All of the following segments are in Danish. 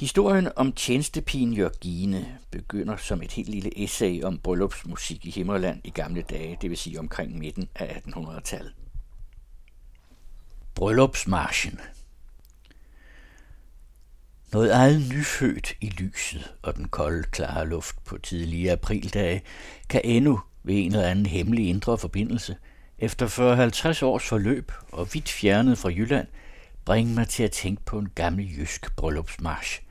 Historien om tjenestepigen Jørgine begynder som et helt lille essay om bryllupsmusik i Himmerland i gamle dage, det vil sige omkring midten af 1800-tallet. Bryllupsmarschen Noget eget nyfødt i lyset og den kolde, klare luft på tidlige aprildage kan endnu ved en eller anden hemmelig indre forbindelse, efter 40-50 års forløb og vidt fjernet fra Jylland, bringe mig til at tænke på en gammel jysk bryllupsmarsch –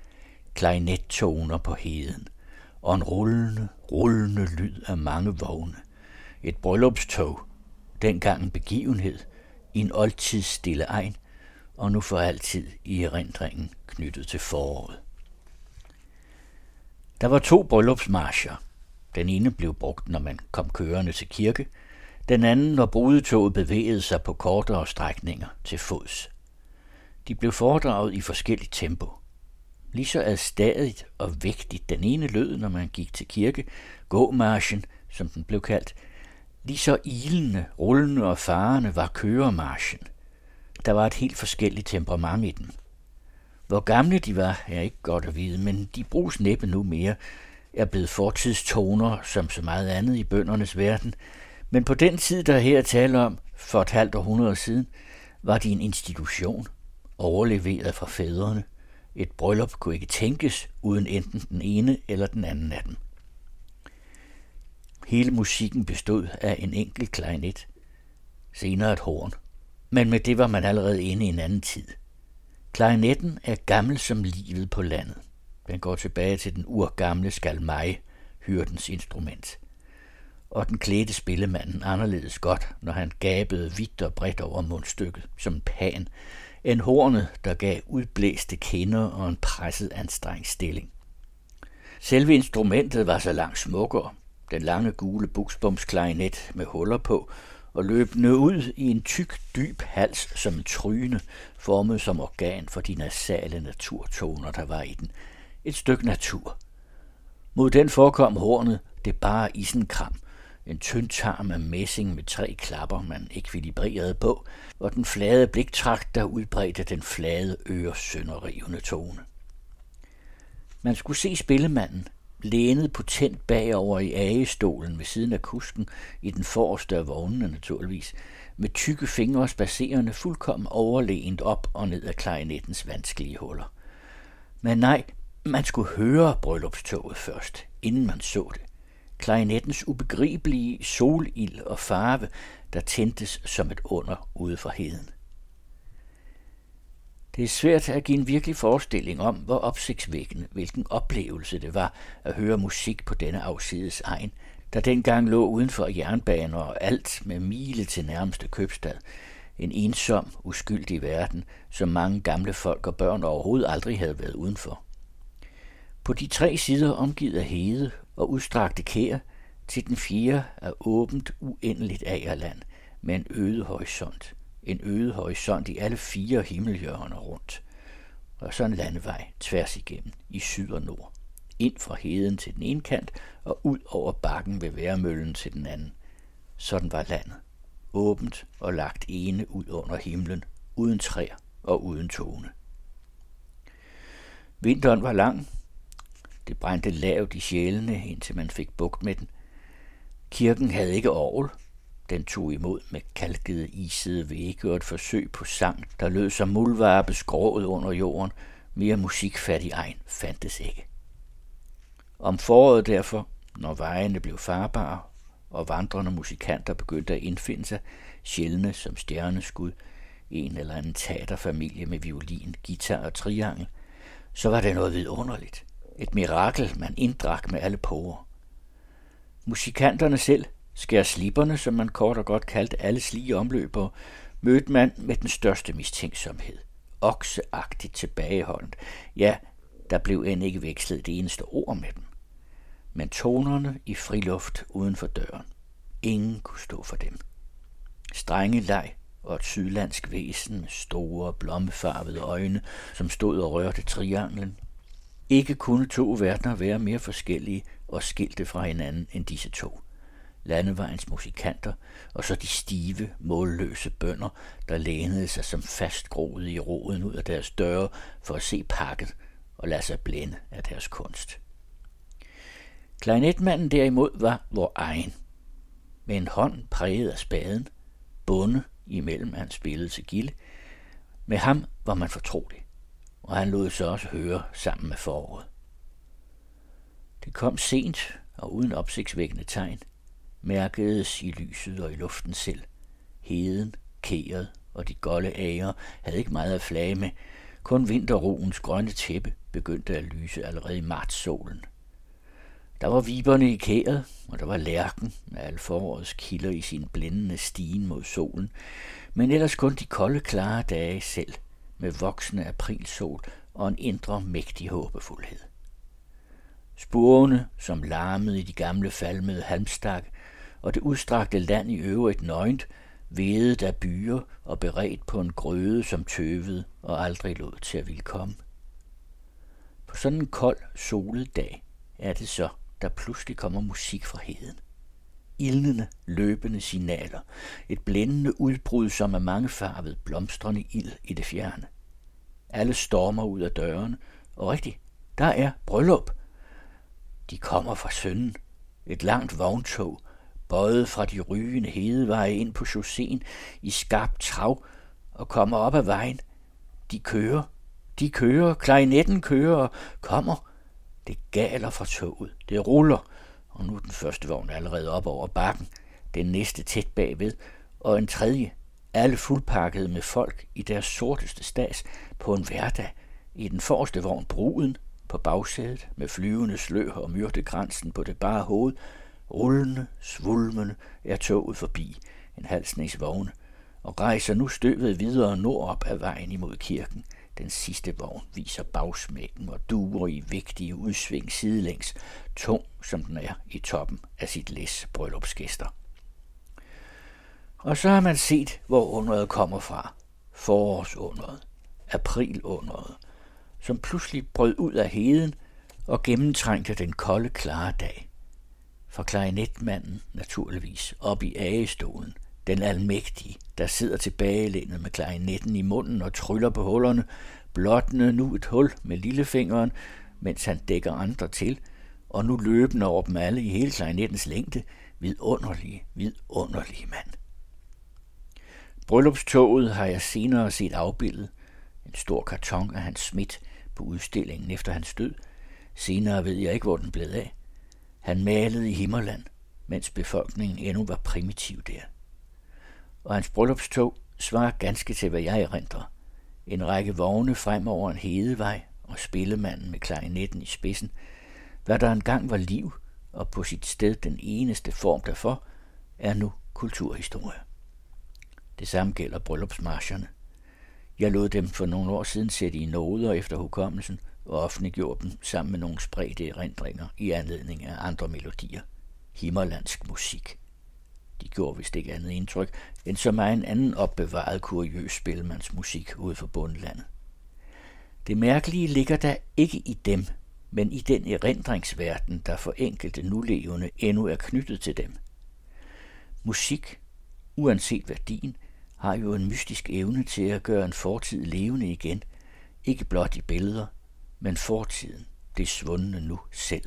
klarinettoner på heden, og en rullende, rullende lyd af mange vogne. Et bryllupstog, dengang en begivenhed, i en oldtids stille egen, og nu for altid i erindringen knyttet til foråret. Der var to bryllupsmarscher. Den ene blev brugt, når man kom kørende til kirke, den anden, når brudetoget bevægede sig på kortere strækninger til fods. De blev foredraget i forskelligt tempo lige så adstadigt og vægtigt den ene lød, når man gik til kirke, gåmarschen, som den blev kaldt, lige så ilende, rullende og farende var køremarschen. Der var et helt forskelligt temperament i den. Hvor gamle de var, er ikke godt at vide, men de bruges næppe nu mere, er blevet fortidstoner som så meget andet i bøndernes verden. Men på den tid, der her taler om, for et halvt århundrede siden, var de en institution, overleveret fra fædrene – et bryllup kunne ikke tænkes uden enten den ene eller den anden af dem. Hele musikken bestod af en enkelt klarinet, senere et horn, men med det var man allerede inde i en anden tid. Klarinetten er gammel som livet på landet. Den går tilbage til den urgamle skalmej, hyrdens instrument. Og den klædte spillemanden anderledes godt, når han gabede vidt og bredt over mundstykket, som en pan, end hornet, der gav udblæste kinder og en presset anstrengt stilling. Selve instrumentet var så langt smukkere, den lange gule buksbomsklarinet med huller på, og løbende ud i en tyk, dyb hals som en tryne, formet som organ for de nasale naturtoner, der var i den. Et stykke natur. Mod den forekom hornet det bare isenkram, en tynd tarm af messing med tre klapper, man ekvilibrerede på, og den flade bliktrakt, der udbredte den flade øresønderrivende tone. Man skulle se spillemanden, lænet potent bagover i agestolen ved siden af kusken, i den forreste af vognene naturligvis, med tykke fingre spacerende fuldkommen overlænt op og ned af klarinettens vanskelige huller. Men nej, man skulle høre bryllupstoget først, inden man så det klarinettens ubegribelige solild og farve, der tændtes som et under ude for heden. Det er svært at give en virkelig forestilling om, hvor opsigtsvækkende, hvilken oplevelse det var at høre musik på denne afsides egen, der dengang lå uden for jernbaner og alt med mile til nærmeste købstad. En ensom, uskyldig verden, som mange gamle folk og børn overhovedet aldrig havde været udenfor. På de tre sider omgivet af hede og udstrakte kær, til den fjerde er åbent uendeligt agerland med en øde horisont. En øde horisont i alle fire himmelhjørner rundt. Og så en landevej tværs igennem i syd og nord. Ind fra heden til den ene kant og ud over bakken ved værmøllen til den anden. Sådan var landet. Åbent og lagt ene ud under himlen, uden træer og uden tone. Vinteren var lang, det brændte lavt i sjælene, indtil man fik bugt med den. Kirken havde ikke orgel. Den tog imod med kalkede isede vægge og et forsøg på sang, der lød som mulvarpe skroget under jorden. Mere musikfattig egen fandtes ikke. Om foråret derfor, når vejene blev farbare, og vandrende musikanter begyndte at indfinde sig, sjældne som stjerneskud, en eller anden teaterfamilie med violin, guitar og triangel, så var det noget vidunderligt. Et mirakel, man inddrak med alle porer. Musikanterne selv, skær slipperne, som man kort og godt kaldte alle slige omløbere, mødte man med den største mistænksomhed. Okseagtigt tilbageholdent. Ja, der blev end ikke vekslet det eneste ord med dem. Men tonerne i friluft uden for døren. Ingen kunne stå for dem. Strenge leg og et sydlandsk væsen med store, blommefarvede øjne, som stod og rørte trianglen, ikke kunne to verdener være mere forskellige og skilte fra hinanden end disse to. Landevejens musikanter og så de stive, målløse bønder, der lænede sig som fastgroede i roden ud af deres døre for at se pakket og lade sig blænde af deres kunst. Klarinetmanden derimod var vor egen. Med en hånd præget af spaden, bunde imellem hans spillede til gilde. Med ham var man fortrolig, og han lod sig også høre sammen med foråret. Det kom sent og uden opsigtsvækkende tegn, mærkedes i lyset og i luften selv. Heden, kæret og de golde æger havde ikke meget at flage med, kun vinterroens grønne tæppe begyndte at lyse allerede i martssolen. Der var viberne i kæret, og der var lærken med al forårets kilder i sin blændende stigen mod solen, men ellers kun de kolde, klare dage selv, med voksende aprilsol og en indre mægtig håbefuldhed. Sporene, som larmede i de gamle falmede halmstak, og det udstrakte land i øvrigt nøgent, vedet af byer og beredt på en grøde, som tøvede og aldrig lod til at ville komme. På sådan en kold, solet dag er det så, der pludselig kommer musik fra heden. Ildende, løbende signaler. Et blændende udbrud, som er mangefarvet, blomstrende ild i det fjerne. Alle stormer ud af døren, og rigtigt, der er bryllup. De kommer fra sønnen. Et langt vogntog, bøjet fra de rygende hedeveje ind på chausséen i skarp trav og kommer op ad vejen. De kører, de kører, klarinetten kører og kommer. Det galer fra toget, det ruller, og nu er den første vogn allerede op over bakken, den næste tæt bagved, og en tredje, alle fuldpakket med folk i deres sorteste stas på en hverdag, i den forreste vogn bruden, på bagsædet med flyvende slør og myrtekransen på det bare hoved, rullende, svulmende er toget forbi en halv snes vogne, og rejser nu støvet videre nordop af vejen imod kirken. Den sidste vogn viser bagsmækken og duer i vigtige udsving sidelængs, tung som den er i toppen af sit læs bryllupsgæster. Og så har man set, hvor underet kommer fra. Forårsunderet, aprilunderet, som pludselig brød ud af heden og gennemtrængte den kolde, klare dag. For klarinetmanden naturligvis op i agestolen, den almægtige, der sidder tilbagelænet med klarinetten i munden og tryller på hullerne, blottende nu et hul med lillefingeren, mens han dækker andre til, og nu løbende over dem alle i hele klarinettens længde, vidunderlige, vidunderlige mand. Bryllupstoget har jeg senere set afbildet. En stor karton af hans smidt på udstillingen efter hans død. Senere ved jeg ikke, hvor den blev af. Han malede i Himmerland, mens befolkningen endnu var primitiv der. Og hans bryllupstog svarer ganske til, hvad jeg erindrer. En række vogne frem over en hedevej og spillemanden med klarinetten i spidsen. Hvad der engang var liv, og på sit sted den eneste form derfor, er nu kulturhistorie. Det samme gælder bryllupsmarscherne. Jeg lod dem for nogle år siden sætte i noder efter hukommelsen og offentliggjorde dem sammen med nogle spredte erindringer i anledning af andre melodier. Himmerlandsk musik. De gjorde vist ikke andet indtryk, end så meget en anden opbevaret kuriøs spilmandsmusik ude for bundlandet. Det mærkelige ligger der ikke i dem, men i den erindringsverden, der for enkelte nulevende endnu er knyttet til dem. Musik, uanset værdien, har jo en mystisk evne til at gøre en fortid levende igen, ikke blot i billeder, men fortiden, det svundne nu selv.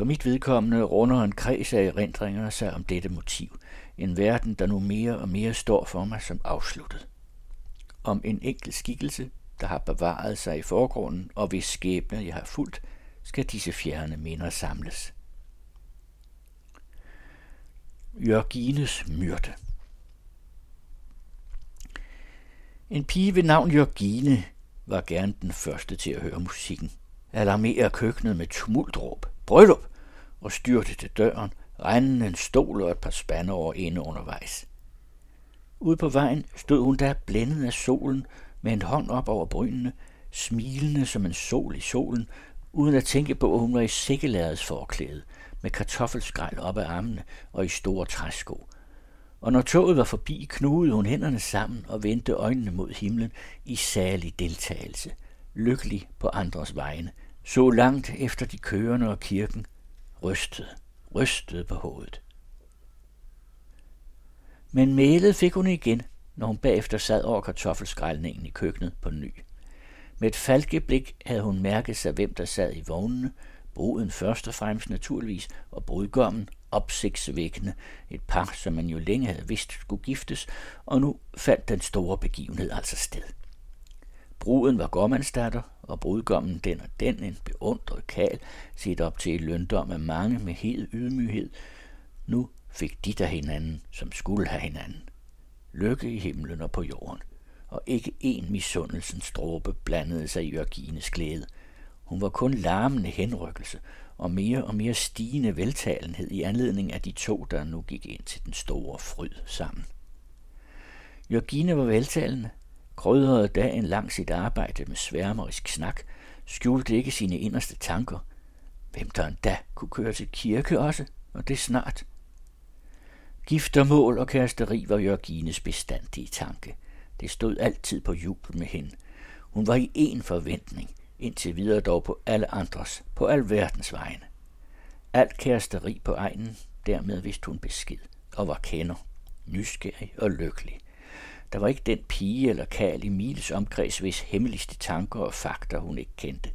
For mit vedkommende runder en kreds af erindringer sig om dette motiv, en verden, der nu mere og mere står for mig som afsluttet. Om en enkelt skikkelse, der har bevaret sig i forgrunden, og hvis skæbne jeg har fulgt, skal disse fjerne minder samles. Jørgines myrte En pige ved navn Jørgine var gerne den første til at høre musikken. Alarmere køkkenet med tumultråb. Bryllup! Og styrte til døren, regnende en stol og et par spande over inde undervejs. Ude på vejen stod hun der blændet af solen med en hånd op over brynene, smilende som en sol i solen, uden at tænke på, at hun var i sikkelærets forklæde, med kartoffelskræl op ad armene og i store træsko – og når toget var forbi, knugede hun hænderne sammen og vendte øjnene mod himlen i særlig deltagelse, lykkelig på andres vegne, så langt efter de kørende og kirken, rystede, rystede på hovedet. Men mælet fik hun igen, når hun bagefter sad over kartoffelskrælningen i køkkenet på ny. Med et falkeblik havde hun mærket sig, hvem der sad i vognene, bruden først og fremmest naturligvis, og brudgommen opsigtsvækkende, et par, som man jo længe havde vidst skulle giftes, og nu fandt den store begivenhed altså sted. Bruden var gårdmandsdatter, og brudgommen den og den, en beundret kal, set op til i løndom af mange med hed ydmyghed. Nu fik de der hinanden, som skulle have hinanden. Lykke i himlen og på jorden, og ikke en misundelsens dråbe blandede sig i Jørgines glæde. Hun var kun larmende henrykkelse og mere og mere stigende veltalenhed i anledning af de to, der nu gik ind til den store fryd sammen. Jørgine var veltalende, krydrede dagen lang sit arbejde med sværmerisk snak, skjulte ikke sine inderste tanker. Hvem der endda kunne køre til kirke også, og det snart. Giftermål og kæresteri var Jørgines bestandige tanke. Det stod altid på jubel med hende. Hun var i en forventning, indtil videre dog på alle andres, på al verdens vegne. Alt kæresteri på egnen, dermed vidste hun besked, og var kender, nysgerrig og lykkelig. Der var ikke den pige eller kal i Miles omkreds, hvis hemmeligste tanker og fakta hun ikke kendte.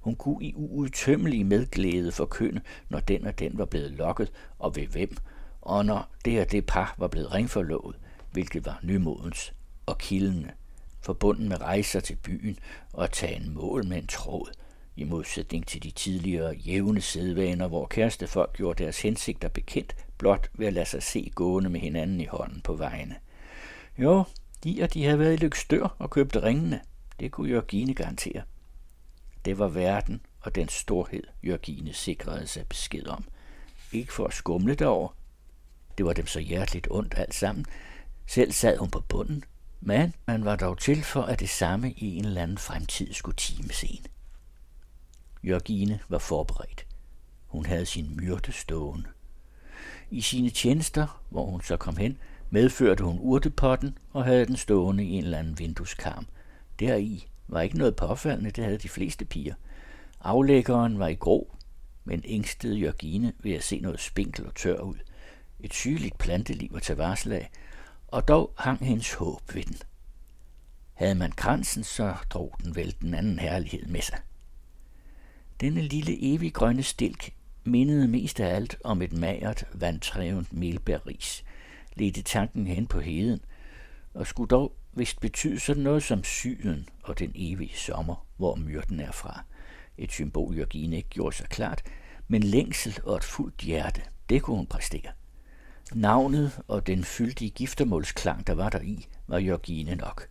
Hun kunne i uudtømmelig medglæde forkynde, når den og den var blevet lokket, og ved hvem, og når det og det par var blevet ringforlovet, hvilket var nymodens og kildende, forbundet med rejser til byen og at tage en mål med en tråd, i modsætning til de tidligere jævne sædvaner, hvor kærestefolk gjorde deres hensigter bekendt blot ved at lade sig se gående med hinanden i hånden på vejene. Jo, de og de havde været i Lykstør og købt ringene. Det kunne Jørgine garantere. Det var verden og den storhed, Jørgine sikrede sig besked om. Ikke for at skumle derover. Det var dem så hjerteligt ondt alt sammen. Selv sad hun på bunden, men man var dog til for, at det samme i en eller anden fremtid skulle times en. Jørgine var forberedt. Hun havde sin myrte stående. I sine tjenester, hvor hun så kom hen, medførte hun urtepotten og havde den stående i en eller anden vindueskarm. Deri var ikke noget påfaldende, det havde de fleste piger. Aflæggeren var i grå, men ængstede Jørgine ved at se noget spinkel og tør ud. Et sygeligt planteliv at tage varsel af, og dog hang hendes håb ved den. Havde man kransen, så drog den vel den anden herlighed med sig. Denne lille evig grønne stilk mindede mest af alt om et magert, vandtrævent melbærris, ledte tanken hen på heden, og skulle dog vist betyde sådan noget som syden og den evige sommer, hvor myrten er fra. Et symbol, Jørgine ikke gjorde sig klart, men længsel og et fuldt hjerte, det kunne hun præstere. Navnet og den fyldige giftermålsklang, der var der i, var Jørgine nok.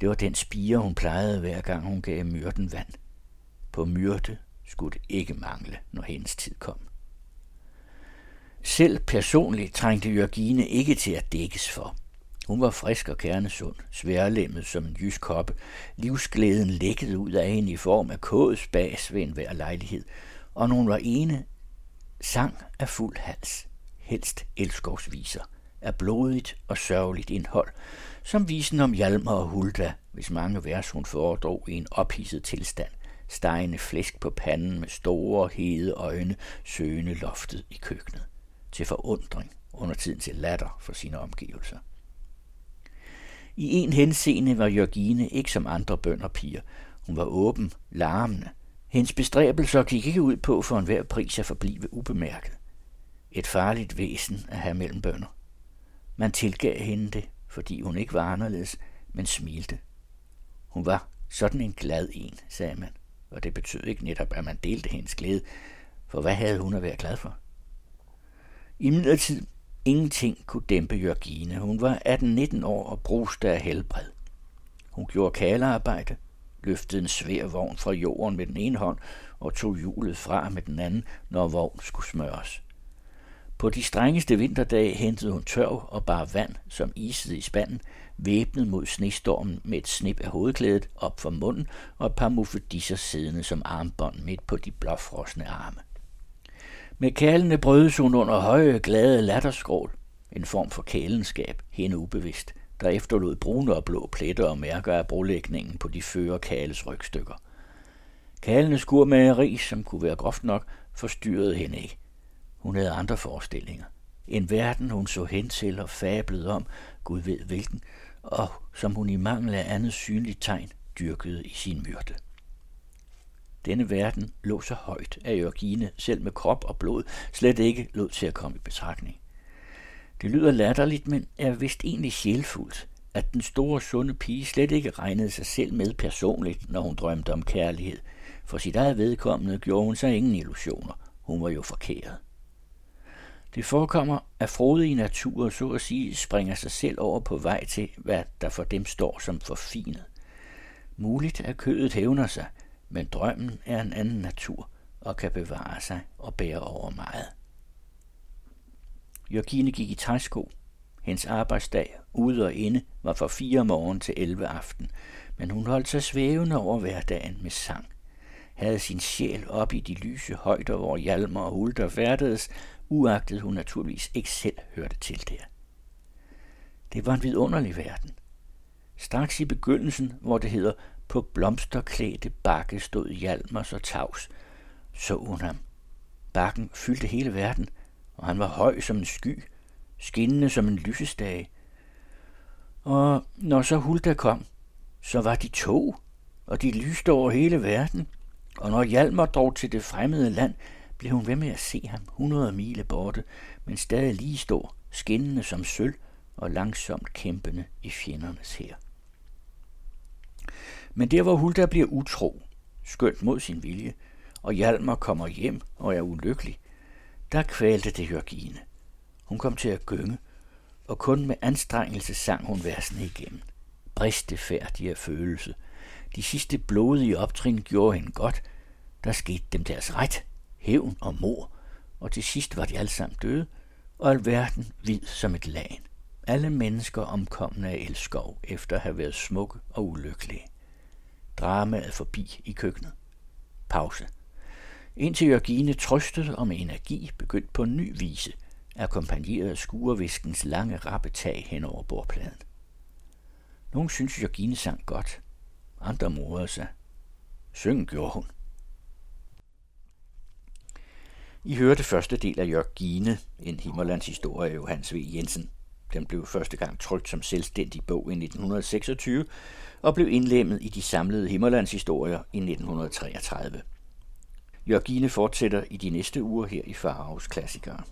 Det var den spire, hun plejede hver gang hun gav myrten vand. På myrte skulle det ikke mangle, når hendes tid kom. Selv personligt trængte Jørgine ikke til at dækkes for. Hun var frisk og kernesund, sværlemmet som en jysk koppe. Livsglæden lækkede ud af hende i form af kådes bas ved enhver lejlighed, og når hun var ene, sang af fuld hals, helst elskovsviser, af blodigt og sørgeligt indhold, som visen om Hjalmar og Hulda, hvis mange vers hun foredrog i en ophidset tilstand, stegende flæsk på panden med store, hede øjne, søgende loftet i køkkenet til forundring, under tiden til latter for sine omgivelser. I en henseende var Jørgine ikke som andre bønderpiger. Hun var åben, larmende. Hendes bestræbelser gik ikke ud på for enhver pris at forblive ubemærket. Et farligt væsen at have mellem bønder. Man tilgav hende det, fordi hun ikke var anderledes, men smilte. Hun var sådan en glad en, sagde man, og det betød ikke netop, at man delte hendes glæde, for hvad havde hun at være glad for? I midlertid ingenting kunne dæmpe Jørgine. Hun var 18-19 år og bruste af helbred. Hun gjorde kalearbejde, løftede en svær vogn fra jorden med den ene hånd og tog hjulet fra med den anden, når vognen skulle smøres. På de strengeste vinterdage hentede hun tørv og bare vand, som isede i spanden, væbnet mod snestormen med et snip af hovedklædet op for munden og et par muffedisser siddende som armbånd midt på de blåfrosne arme. Med kælene brødes hun under høje, glade latterskrål, en form for kælenskab, hende ubevidst, der efterlod brune og blå pletter og mærker af brolægningen på de føre kales rygstykker. Kalenes skurmageri, som kunne være groft nok, forstyrrede hende ikke. Hun havde andre forestillinger. En verden, hun så hen til og fablede om, Gud ved hvilken, og som hun i mangel af andet synligt tegn dyrkede i sin myrde. Denne verden lå så højt, at Jørgine selv med krop og blod slet ikke lod til at komme i betragtning. Det lyder latterligt, men er vist egentlig sjælfuldt, at den store, sunde pige slet ikke regnede sig selv med personligt, når hun drømte om kærlighed. For sit eget vedkommende gjorde hun sig ingen illusioner. Hun var jo forkert. Det forekommer, at frodige natur så at sige springer sig selv over på vej til, hvad der for dem står som forfinet. Muligt at kødet hævner sig, men drømmen er en anden natur og kan bevare sig og bære over meget. Jørgine gik i træsko. Hendes arbejdsdag, ude og inde, var fra fire morgen til 11 aften, men hun holdt sig svævende over hverdagen med sang. Havde sin sjæl op i de lyse højder, hvor Hjalmar og Hulter færdedes, uagtet hun naturligvis ikke selv hørte til der. Det var en vidunderlig verden. Straks i begyndelsen, hvor det hedder, på blomsterklædte bakke stod Hjalmar så tavs, så hun ham. Bakken fyldte hele verden, og han var høj som en sky, skinnende som en lysestage. Og når så Hulda kom, så var de to, og de lyste over hele verden. Og når Hjalmar drog til det fremmede land, blev hun ved med at se ham hundrede mile borte, men stadig lige stå, skinnende som sølv og langsomt kæmpende i fjendernes her. Men der hvor Hulda bliver utro, skønt mod sin vilje, og Hjalmar kommer hjem og er ulykkelig, der kvalte det Jørgine. Hun kom til at gynge, og kun med anstrengelse sang hun versene igennem. Bristefærdige af følelse. De sidste blodige optrin gjorde hende godt. Der skete dem deres ret, hævn og mor, og til sidst var de alle sammen døde, og alverden hvid som et lagen. Alle mennesker omkomne af elskov efter at have været smukke og ulykkelige. Dramaet forbi i køkkenet. Pause. Indtil Jørgine trøstede og med energi begyndt på en ny vise, akkompagneret af skureviskens lange rappe tag hen over bordpladen. Nogle synes Jørgine sang godt, andre morede sig. Syng gjorde hun. I hørte første del af Jørgine, en Himmerlands historie af Johannes V. Jensen. Den blev første gang trykt som selvstændig bog i 1926 og blev indlemmet i de samlede Himmerlandshistorier i 1933. Jørgine fortsætter i de næste uger her i Faraos Klassikere.